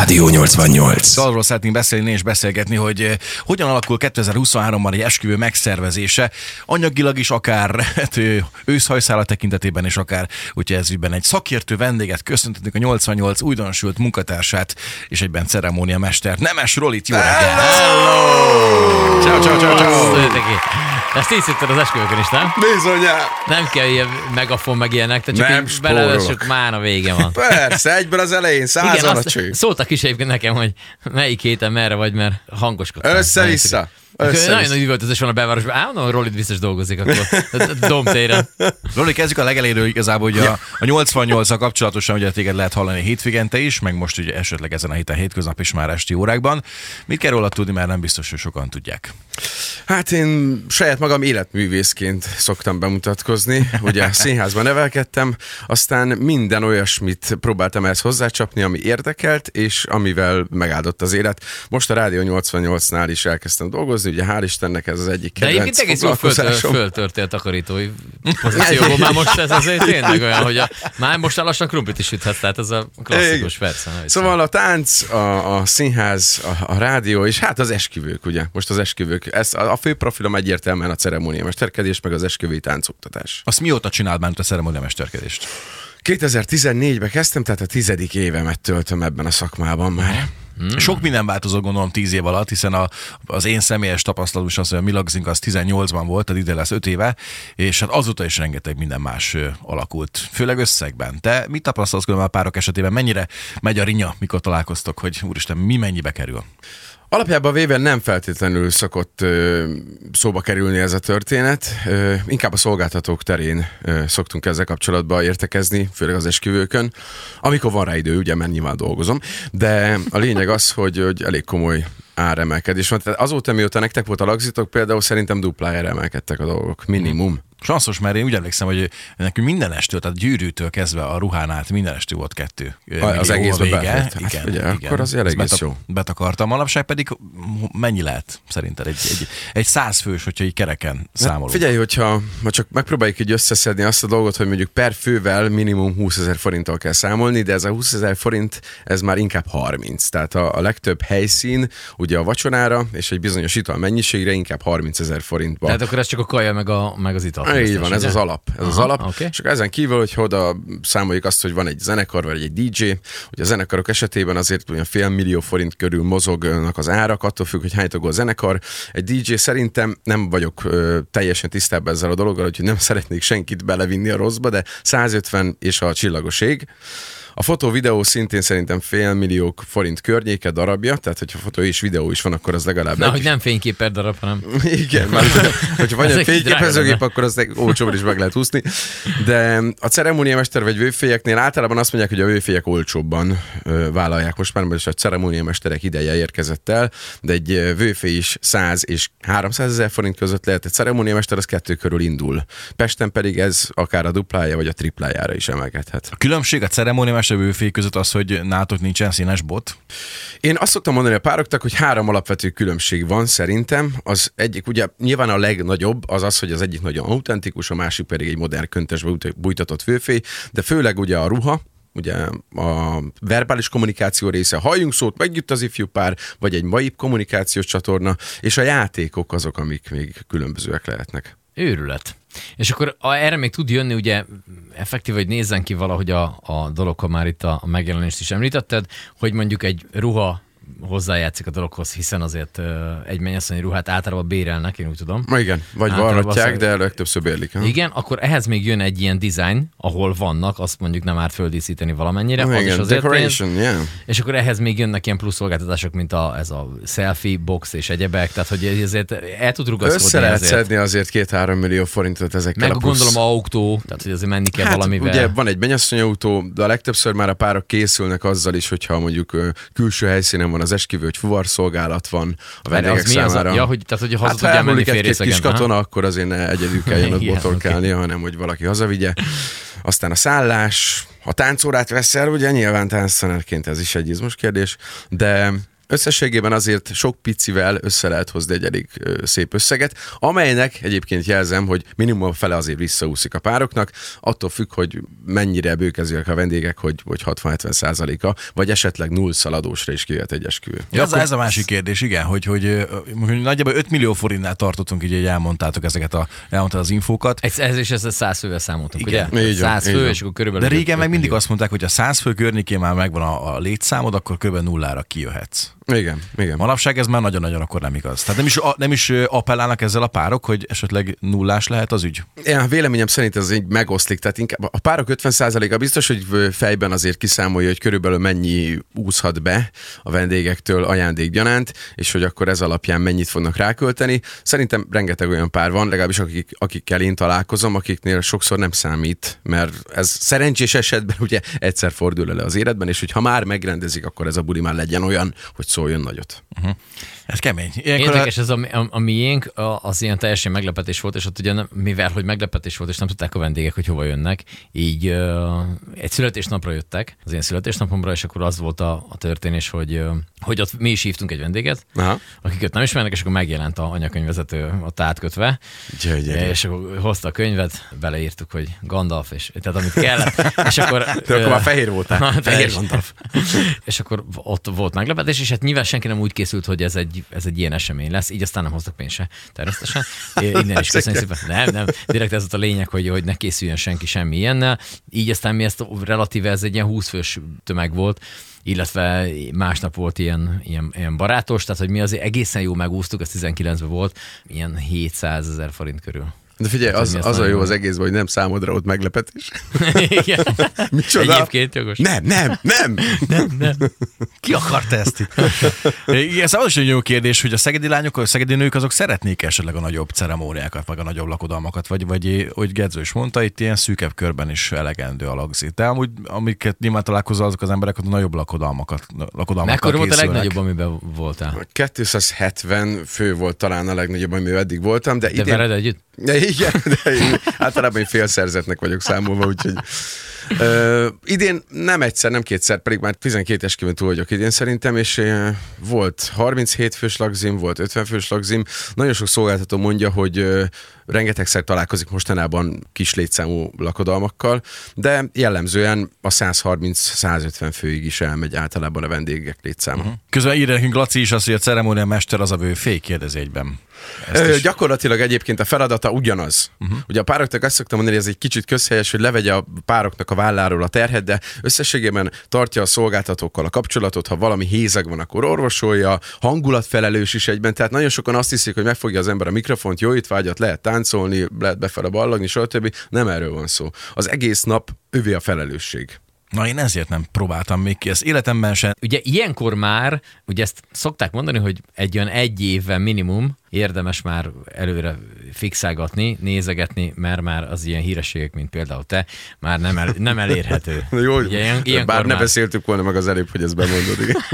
Rádió 88. Arról szeretnénk beszélni és beszélgetni, hogy eh, hogyan alakul 2023-ban egy esküvő megszervezése, anyagilag is akár hát, őszhajszála tekintetében is akár, úgyhogy ez ügyben egy szakértő vendéget köszöntetünk a 88 újdonsült munkatársát és egyben ceremónia mester Nemes Rolit, jó reggelt! Hello! Ciao, ciao, ciao, ciao! Ezt így az esküvőkön is, nem? Bizonyám. Nem kell ilyen megafon meg ilyenek, te csak Nem így belevessük, már a vége van. Persze, egyből az elején százal a azt cső. szóltak is egyébként nekem, hogy melyik héten merre vagy, mert hangoskodtál. Össze-vissza. Nagyon Össze-vissza. nagy üvöltözés van a belvárosban. Állandóan Rolit biztos dolgozik akkor. Domtéren. Roli, kezdjük a legeléről igazából, hogy a, a 88 a kapcsolatosan ugye téged lehet hallani hétvégente is, meg most ugye esetleg ezen a héten hétköznap is már esti órákban. Mit kell róla tudni, mert nem biztos, hogy sokan tudják. Hát én saját magam életművészként szoktam bemutatkozni. Ugye színházban nevelkedtem, aztán minden olyasmit próbáltam ehhez hozzácsapni, ami érdekelt, és amivel megáldott az élet. Most a Rádió 88-nál is elkezdtem dolgozni, ugye hál' Istennek ez az egyik De kedvenc egyébként egész jól foglalkozásom. föltörtél takarítói pozícióból. Már most ez azért tényleg olyan, hogy a, már most már lassan krumplit is süthetsz, tehát ez a klasszikus persze. Szóval a tánc, a, a színház, a, a rádió, és hát az esküvők, ugye? Most az esküvők. Ez, a, a fő profilom egyértelműen a ceremónia mesterkedés, meg az esküvői táncoktatás. Azt mióta csináld már a ceremónia mesterkedést? 2014-ben kezdtem, tehát a tizedik évemet töltöm ebben a szakmában már. Hmm. Sok minden változott gondolom 10 év alatt, hiszen a, az én személyes tapasztalatom is az, hogy a Milagzink az 18-ban volt, tehát ide lesz 5 éve, és hát azóta is rengeteg minden más alakult, főleg összegben. Te mit tapasztalsz a párok esetében? Mennyire megy a rinya, mikor találkoztok, hogy úristen, mi mennyibe kerül? Alapjában véve nem feltétlenül szokott ö, szóba kerülni ez a történet, ö, inkább a szolgáltatók terén ö, szoktunk ezzel kapcsolatban értekezni, főleg az esküvőkön, amikor van rá idő, ugye, mert nyilván dolgozom, de a lényeg az, hogy, hogy elég komoly áremelkedés van. Tehát azóta, mióta nektek volt a lagzitok, például szerintem duplájára emelkedtek a dolgok, minimum. Sanszos, mert én úgy emlékszem, hogy nekünk minden estől, tehát gyűrűtől kezdve a ruhán át minden estől volt kettő. ö, Az egészbe vége. befért. Hát Igen, ugye, igen. akkor az elég is jó. Betakartam. Manapság pedig mennyi lehet szerinted egy, egy, egy százfős, hogyha így kereken számolunk? Figyelj, hogyha ha csak megpróbáljuk így összeszedni azt a dolgot, hogy mondjuk per fővel minimum 20 ezer forinttal kell számolni, de ez a 20 ezer forint, ez már inkább 30. Tehát a, a legtöbb helyszín, ugye a vacsorára és egy bizonyos ital mennyiségre inkább 30 ezer forintba. Tehát akkor ez csak a kaja meg, a, meg az ital. Így van, ez az alap. Ez az Aha, alap. oké. És ezen kívül, hogy oda számoljuk azt, hogy van egy zenekar, vagy egy DJ, ugye a zenekarok esetében azért olyan fél millió forint körül mozognak az árak, attól függ, hogy hány tagú a zenekar. Egy DJ szerintem nem vagyok ö, teljesen tisztában ezzel a dologgal, hogy nem szeretnék senkit belevinni a rosszba, de 150 és a csillagos A fotó-videó szintén szerintem fél millió forint környéke darabja, tehát hogyha fotó és videó is van, akkor az legalább Na, egy- hogy nem fénykép per darab, hanem igen, már hogyha van egy fényképezőgép, akkor azt olcsóban is meg lehet úszni. De a ceremóniamester vagy vőfélyeknél általában azt mondják, hogy a vőfélyek olcsóbban vállalják most már, mert a ceremóniamesterek ideje érkezett el, de egy vőfély is 100 és 300 ezer forint között lehet, egy ceremóniamester az kettő körül indul. Pesten pedig ez akár a duplája vagy a triplájára is emelkedhet. A különbség a ceremóniamester bőfély között az, hogy nátok nincsen színes bot. Én azt szoktam mondani a pároknak, hogy három alapvető különbség van szerintem. Az egyik, ugye nyilván a legnagyobb az az, hogy az egyik nagyon autentikus, a másik pedig egy modern köntösbe bújt- bújtatott főfély, de főleg ugye a ruha, ugye a verbális kommunikáció része, halljunk szót, megjött az ifjú pár, vagy egy mai kommunikációs csatorna, és a játékok azok, amik még különbözőek lehetnek. Őrület. És akkor erre még tud jönni, ugye effektív, hogy nézzen ki valahogy a, a dolog, ha már itt a, a megjelenést is említetted, hogy mondjuk egy ruha hozzájátszik a dologhoz, hiszen azért egy mennyasszonyi ruhát általában bérelnek, én úgy tudom. Ma igen, vagy varratják, az- de legtöbbször bérlik. ha? Igen, akkor ehhez még jön egy ilyen design, ahol vannak, azt mondjuk nem árt földíszíteni valamennyire, az is igen, azért pénz, decoration, yeah. és akkor ehhez még jönnek ilyen plusz szolgáltatások, mint a, ez a selfie box és egyebek, tehát hogy ezért el tud rugaszkodni Össze lehet ezért. szedni azért két-három millió forintot ezekkel Meg a plusz... gondolom autó, tehát hogy azért menni kell Hát valamivel. ugye van egy mennyasszonyautó, de a legtöbbször már a párok készülnek azzal is, hogyha mondjuk külső helyszínen van az esküvő, hogy fuvarszolgálat van a vendégek az mi az a- számára. ja, hogy- tehát, hogy haza hát, tudjál ha menni egy-két kis katona, akkor azért ne egyedül kelljen ott botorkálnia, hanem hogy valaki hazavigye. Aztán a szállás, ha táncórát veszel, ugye nyilván tánctanerként ez is egy izmos kérdés, de Összességében azért sok picivel össze lehet hozni egy elég szép összeget, amelynek egyébként jelzem, hogy minimum a fele azért visszaúszik a pároknak, attól függ, hogy mennyire bőkezőek a vendégek, hogy, hogy 60-70 százaléka, vagy esetleg null szaladósra is kijöhet egy esküvő. Ja, ez, ez a másik kérdés, igen, hogy, hogy, hogy nagyjából 5 millió forintnál tartottunk, így, hogy elmondtátok ezeket a, elmondtad az infókat. Ez, ez is ez a száz fővel számoltunk, Igen. ugye? Így van, Száz így fő, van. és akkor körülbelül... De régen meg mindig millió. azt mondták, hogy a 100 fő környékén már megvan a, a létszámod, akkor kb. nullára kijöhetsz. Igen, igen. Manapság ez már nagyon-nagyon akkor nem igaz. Tehát nem is, nem is appellálnak ezzel a párok, hogy esetleg nullás lehet az ügy? Ja, véleményem szerint ez így megoszlik, tehát inkább a párok 50%-a biztos, hogy fejben azért kiszámolja, hogy körülbelül mennyi úszhat be a vendégektől ajándékgyanánt, és hogy akkor ez alapján mennyit fognak rákölteni. Szerintem rengeteg olyan pár van, legalábbis akik, akikkel én találkozom, akiknél sokszor nem számít, mert ez szerencsés esetben ugye egyszer fordul elő az életben, és hogy ha már megrendezik, akkor ez a buli már legyen olyan, hogy szóljon nagyot. Ez kemény. Ilyenkor a- Érdekes, ez a, a, a miénk, a, az ilyen teljesen meglepetés volt, és ott ugye mivel, hogy meglepetés volt, és nem tudták a vendégek, hogy hova jönnek, így uh, egy születésnapra jöttek, az én születésnapomra, és akkor az volt a, a történés, hogy, uh, hogy ott mi is hívtunk egy vendéget, Aha. akiket nem ismernek, és akkor megjelent a anyakönyvvezető átkötve, Gyere, gyere. és akkor hozta a könyvet, beleírtuk, hogy Gandalf, és tehát amit kellett, és akkor... Te akkor már fehér voltál. Fehér Gandalf. és akkor ott volt meglepetés, és hát nyilván senki nem úgy készült, hogy ez egy, ez egy ilyen esemény lesz, így aztán nem hoztak pénzt se, természetesen. Innen is köszönjük szépen. Nem, nem, direkt ez volt a lényeg, hogy, hogy ne készüljön senki semmi ilyennel. Így aztán mi ezt relatíve, ez egy ilyen 20 fős tömeg volt, illetve másnap volt ilyen, ilyen, ilyen barátos, tehát hogy mi azért egészen jó megúsztuk, ez 19-ben volt, ilyen 700 ezer forint körül. De figyelj, Hát, az, hogy az a jó az egészben, hogy nem számodra ott meglepetés. Igen. Micsoda? Egyébként jogos. Nem, nem, nem. Ki akarta ezt itt? Igen, szóval az is egy jó kérdés, hogy a szegedi lányok, a szegedi nők azok szeretnék esetleg a nagyobb ceremóniákat, meg a nagyobb lakodalmakat, vagy, vagy hogy Gedző is mondta, itt ilyen szűkebb körben is elegendő a lagzi. De amúgy, amiket nyilván találkozol azok az emberek, ott a nagyobb lakodalmakat, lakodalmakkal Mekkora volt a legnagyobb, amiben voltál? 270 fő volt talán a legnagyobb, amivel eddig voltam, de De idén... veled együtt? De igen, de én általában én félszerzetnek vagyok számolva, úgyhogy... Ö, idén nem egyszer, nem kétszer, pedig már 12 esküvőn túl vagyok idén szerintem, és volt 37 fős lagzim, volt 50 fős lagzim. Nagyon sok szolgáltató mondja, hogy ö, rengetegszer találkozik mostanában kis létszámú lakodalmakkal, de jellemzően a 130-150 főig is elmegy általában a vendégek létszáma. Uh-huh. Közben írja nekünk Laci is azt, hogy a ceremónia mester az a bő fék kérdezi egyben. Ö, is. gyakorlatilag egyébként a feladata ugyanaz. Uh-huh. Ugye a pároknak azt szoktam mondani, hogy ez egy kicsit közhelyes, hogy levegye a pároknak a válláról a terhet, de összességében tartja a szolgáltatókkal a kapcsolatot, ha valami hézag van, akkor orvosolja, hangulatfelelős is egyben, tehát nagyon sokan azt hiszik, hogy megfogja az ember a mikrofont, jó itt vágyat, lehet táncolni, lehet befele ballagni, stb. Nem erről van szó. Az egész nap övé a felelősség. Na én ezért nem próbáltam még ki. Ezt életemben sem. Ugye ilyenkor már, ugye ezt szokták mondani, hogy egy olyan egy évben minimum érdemes már előre fixálgatni, nézegetni, mert már az ilyen hírességek, mint például te, már nem, el, nem elérhető. Jó, Ugye ilyen, ilyenkor bár ne már, beszéltük volna meg az előbb, hogy ezt bemondod. Igen.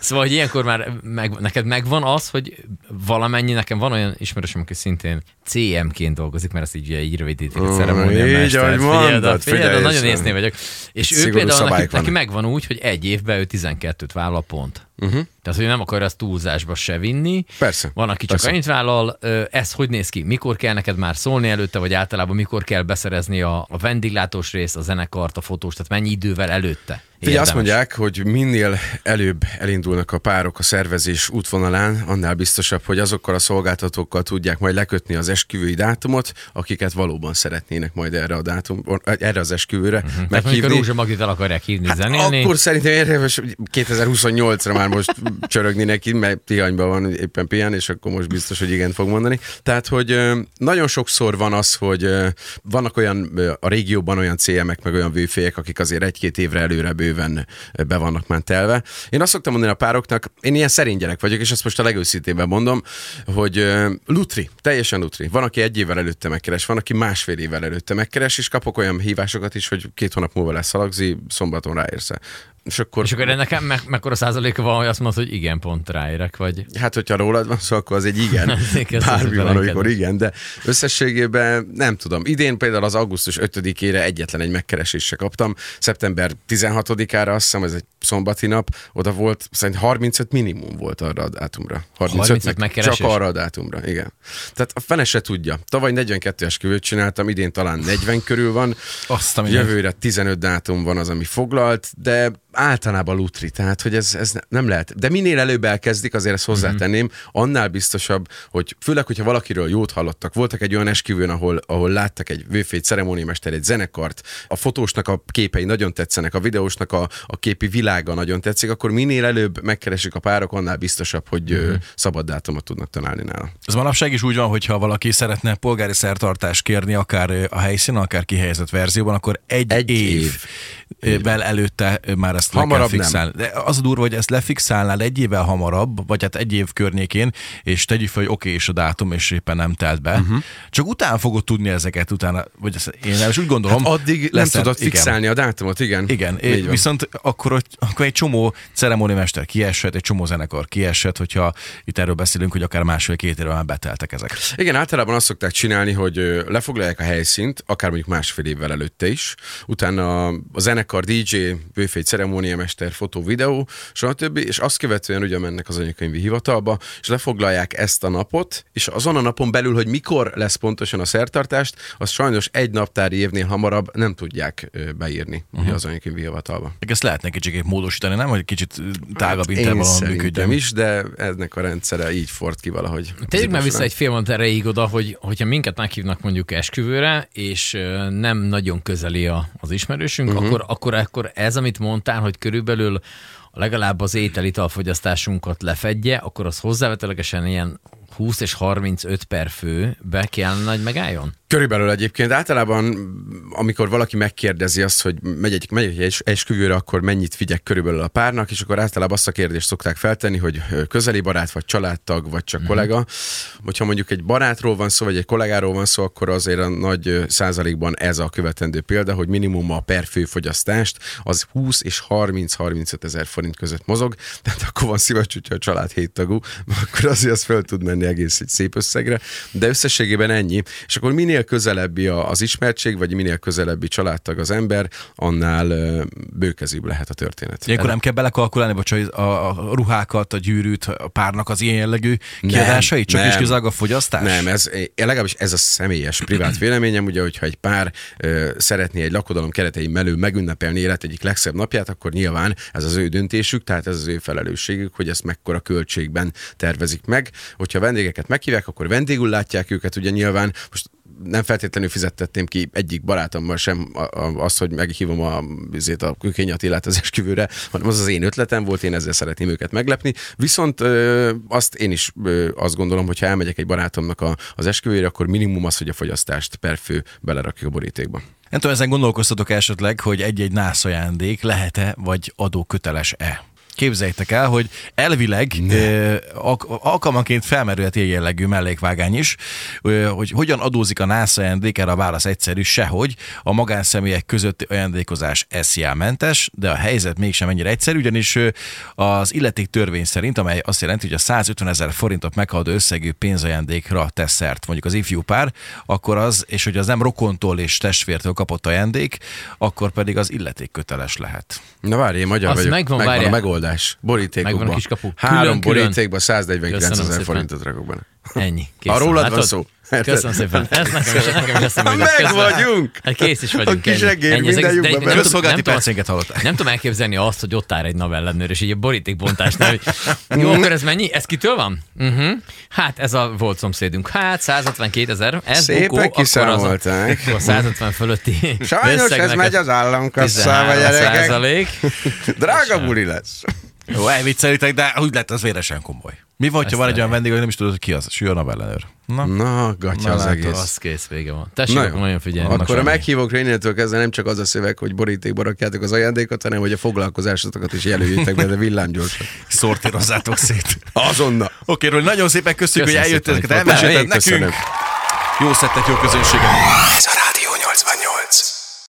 Szóval, hogy ilyenkor már meg, neked megvan az, hogy valamennyi, nekem van olyan ismerősöm, aki szintén CM-ként dolgozik, mert ezt így, így rövidítik, a ceremónia így, ahogy mondod, figyelj, nagyon és- észnél vagyok. És ő például neki, neki megvan úgy, hogy egy évben ő 12-t vállal pont. Uh-huh. Tehát, hogy nem akar ezt túlzásba se vinni. Persze. Van, aki csak Persze. annyit vállal. Ez hogy néz ki? Mikor kell neked már szólni előtte, vagy általában mikor kell beszerezni a, a vendéglátós részt, a zenekart, a fotós, tehát mennyi idővel előtte? Figyelj, azt mondják, hogy minél előbb elindulnak a párok a szervezés útvonalán, annál biztosabb, hogy azokkal a szolgáltatókkal tudják majd lekötni az esküvői dátumot, akiket valóban szeretnének majd erre a dátum, erre az esküvőre Mhm. Tehát mondjuk a meghívni. Rózsa Magdit el akarják hívni, hát zenélni. Akkor szerintem érdemes hogy 2028-ra már most csörögni neki, mert Tihanyban van éppen pián, és akkor most biztos, hogy igen fog mondani. Tehát, hogy nagyon sokszor van az, hogy vannak olyan a régióban olyan CM-ek, meg olyan vőfélyek, akik azért egy-két évre előre bőven be vannak már telve. Én azt szoktam mondani a pároknak, én ilyen szerény gyerek vagyok, és ezt most a legőszintébben mondom, hogy lutri, teljesen lutri. Van, aki egy évvel előtte megkeres, van, aki másfél évvel előtte megkeres, és kapok olyan hívásokat is, hogy két hónap múlva lesz a lagzi, szombaton ráérsz és akkor, És akkor ennek me- mekkora százaléka van, hogy azt mondod, hogy igen, pont ráérek, vagy... Hát, hogyha rólad van szó, akkor az egy igen. Bármi van, amikor igen, de összességében nem tudom. Idén például az augusztus 5-ére egyetlen egy megkeresésre kaptam. Szeptember 16-ára, azt hiszem, ez egy szombati nap, oda volt, szerintem 35 minimum volt arra a dátumra. 35, 35 megkeresés? Csak arra a dátumra, igen. Tehát a fene se tudja. Tavaly 42 esküvőt csináltam, idén talán 40 körül van. Azt. Jövőre 15 dátum van az, ami foglalt, de általában lutri, tehát hogy ez, ez nem lehet. De minél előbb elkezdik, azért ezt hozzátenném, annál biztosabb, hogy főleg, hogyha valakiről jót hallottak, voltak egy olyan esküvőn, ahol, ahol láttak egy vőfény ceremóniamester, egy zenekart, a fotósnak a képei nagyon tetszenek, a videósnak a, a képi világa nagyon tetszik, akkor minél előbb megkeresik a párok, annál biztosabb, hogy uh-huh. szabad dátumot tudnak találni nála. Ez manapság is úgy van, hogyha valaki szeretne polgári szertartást kérni, akár a helyszínen, akár kihelyezett verzióban, akkor egy, Egy évvel előtte ö, már ezt le Hamarabb kell nem. fixálni. De az a durva, hogy ezt lefixálnál egy évvel hamarabb, vagy hát egy év környékén, és tegyük fel, hogy oké, és a dátum, és éppen nem telt be. Uh-huh. Csak utána fogod tudni ezeket, utána, vagy ezt én nem is úgy gondolom. Hát addig nem lesz- tudod igen. fixálni a dátumot, igen. Igen, van. viszont akkor, akkor egy csomó ceremóniamester kiesett, egy csomó zenekar kiesett, hogyha itt erről beszélünk, hogy akár másfél-két évvel már beteltek ezek. Igen, általában azt szokták csinálni, hogy lefoglalják a helyszínt, akár mondjuk másfél évvel előtte is, utána a zenekar, DJ, bőfény, ceremóniamester, fotó, videó, stb. És azt követően ugye mennek az anyakönyvi hivatalba, és lefoglalják ezt a napot, és azon a napon belül, hogy mikor lesz pontosan a szertartást, azt sajnos egy naptári évnél hamarabb nem tudják beírni uh-huh. az anyakönyvi hivatalba. Ezt lehetne kicsit módosítani, nem? Hogy kicsit tágabb Hát intervallon működjön. is, de ennek a rendszere így ford ki valahogy. Tegyük már Az vissza egy fél mondat erejéig oda, hogy hogyha minket meghívnak mondjuk esküvőre, és nem nagyon közeli a, az ismerősünk, uh-huh. akkor, akkor, akkor ez, amit mondtál, hogy körülbelül legalább az ételitalfogyasztásunkat lefedje, akkor az hozzávetőlegesen ilyen 20 és 35 per fő be kellene, hogy megálljon? Körülbelül egyébként általában, amikor valaki megkérdezi azt, hogy megy egy, megy egy es- esküvőre, akkor mennyit figyek körülbelül a párnak, és akkor általában azt a kérdést szokták feltenni, hogy közeli barát, vagy családtag, vagy csak kollega. Hogyha mondjuk egy barátról van szó, vagy egy kollégáról van szó, akkor azért a nagy százalékban ez a követendő példa, hogy minimum a per főfogyasztást az 20 és 30-35 ezer forint között mozog, tehát akkor van szíves, hogyha a család hét tagú, akkor azért az föl tud menni egész egy szép összegre, de összességében ennyi. És akkor minél közelebbi az ismertség, vagy minél közelebbi családtag az ember, annál ö, bőkezőbb lehet a történet. Ilyenkor nem kell belekalkulálni, vagy a, a ruhákat, a gyűrűt, a párnak az ilyen jellegű kiadásait, csak nem. is kizárólag a fogyasztás? Nem, ez, legalábbis ez a személyes, privát véleményem, ugye, hogyha egy pár ö, szeretné egy lakodalom keretein belül megünnepelni élet egyik legszebb napját, akkor nyilván ez az ő döntésük, tehát ez az ő felelősségük, hogy ezt mekkora költségben tervezik meg. Hogyha vendégeket meghívják, akkor vendégül látják őket, ugye nyilván most nem feltétlenül fizettetném ki egyik barátommal sem a- a- azt, hogy meghívom a, azért a Kökény Attilát az esküvőre, hanem az az én ötletem volt, én ezzel szeretném őket meglepni. Viszont azt én is azt gondolom, hogy ha elmegyek egy barátomnak a, az esküvőre, akkor minimum az, hogy a fogyasztást per fő belerakjuk a borítékba. Nem tudom, ezen gondolkoztatok esetleg, hogy egy-egy nász ajándék lehet-e, vagy adóköteles-e? Képzeljétek el, hogy elvileg ö, alk- alkalmanként felmerülhet ilyen jellegű mellékvágány is, ö, hogy hogyan adózik a nász ajándék, erre a válasz egyszerű, sehogy a magánszemélyek közötti ajándékozás SZIA mentes, de a helyzet mégsem ennyire egyszerű, ugyanis az illeték törvény szerint, amely azt jelenti, hogy a 150 ezer forintot meghaladó összegű pénzajándékra tesz szert mondjuk az ifjú pár, akkor az, és hogy az nem rokontól és testvértől kapott ajándék, akkor pedig az illeték köteles lehet. Na várj, én magyar Az vagyok. megvan, megvan a várjál. Megoldás. Borítékokban. Megvan a kiskapu. Három Külön-külön. borítékban 149 Köszönöm ezer forintot rakok benne. Ennyi. Ha rólad van szó. Köszönöm szépen. Ez nekem is, nekem is eszembe jutott. meg vagyunk. Hát kész is vagyunk. A kis egér Ennyi, minden egész- de nem tudom- nem tudom- percénket hallották. Nem tudom elképzelni azt, hogy ott áll egy Navellennőr, és így a borítékbontásnál, hogy jó, akkor ez mennyi? Ez kitől van? Uh-huh. Hát ez a volt szomszédunk. Hát 152 ezer. Ez Szépen bukó, akkor az a, kiszámolták. akkor a 150 fölötti Sajnos ez megy a az államkasszába, 13 gyerekek. százalék. Drága buli lesz. Jó, elviccelitek, de úgy lett az véresen komoly. Mi van, ha van egy olyan vendég, hogy nem is tudod, hogy ki az? Sül a ellenőr. Na, Na, gatya Na, az látod, egész. Az kész, vége van. Tessék, Na nagyon figyelni. Akkor a semmi. meghívók Rénétől kezdve nem csak az a szöveg, hogy borítékba rakjátok az ajándékot, hanem hogy a foglalkozásotokat is jelöljétek be, de villámgyorsan. szortírozzátok szét. Azonnal. Oké, Róli, nagyon szépen köszönjük, Köszönöm hogy voltál. elmesélted Én köszönöm. nekünk. Jó szettet, jó közönséget. Ez a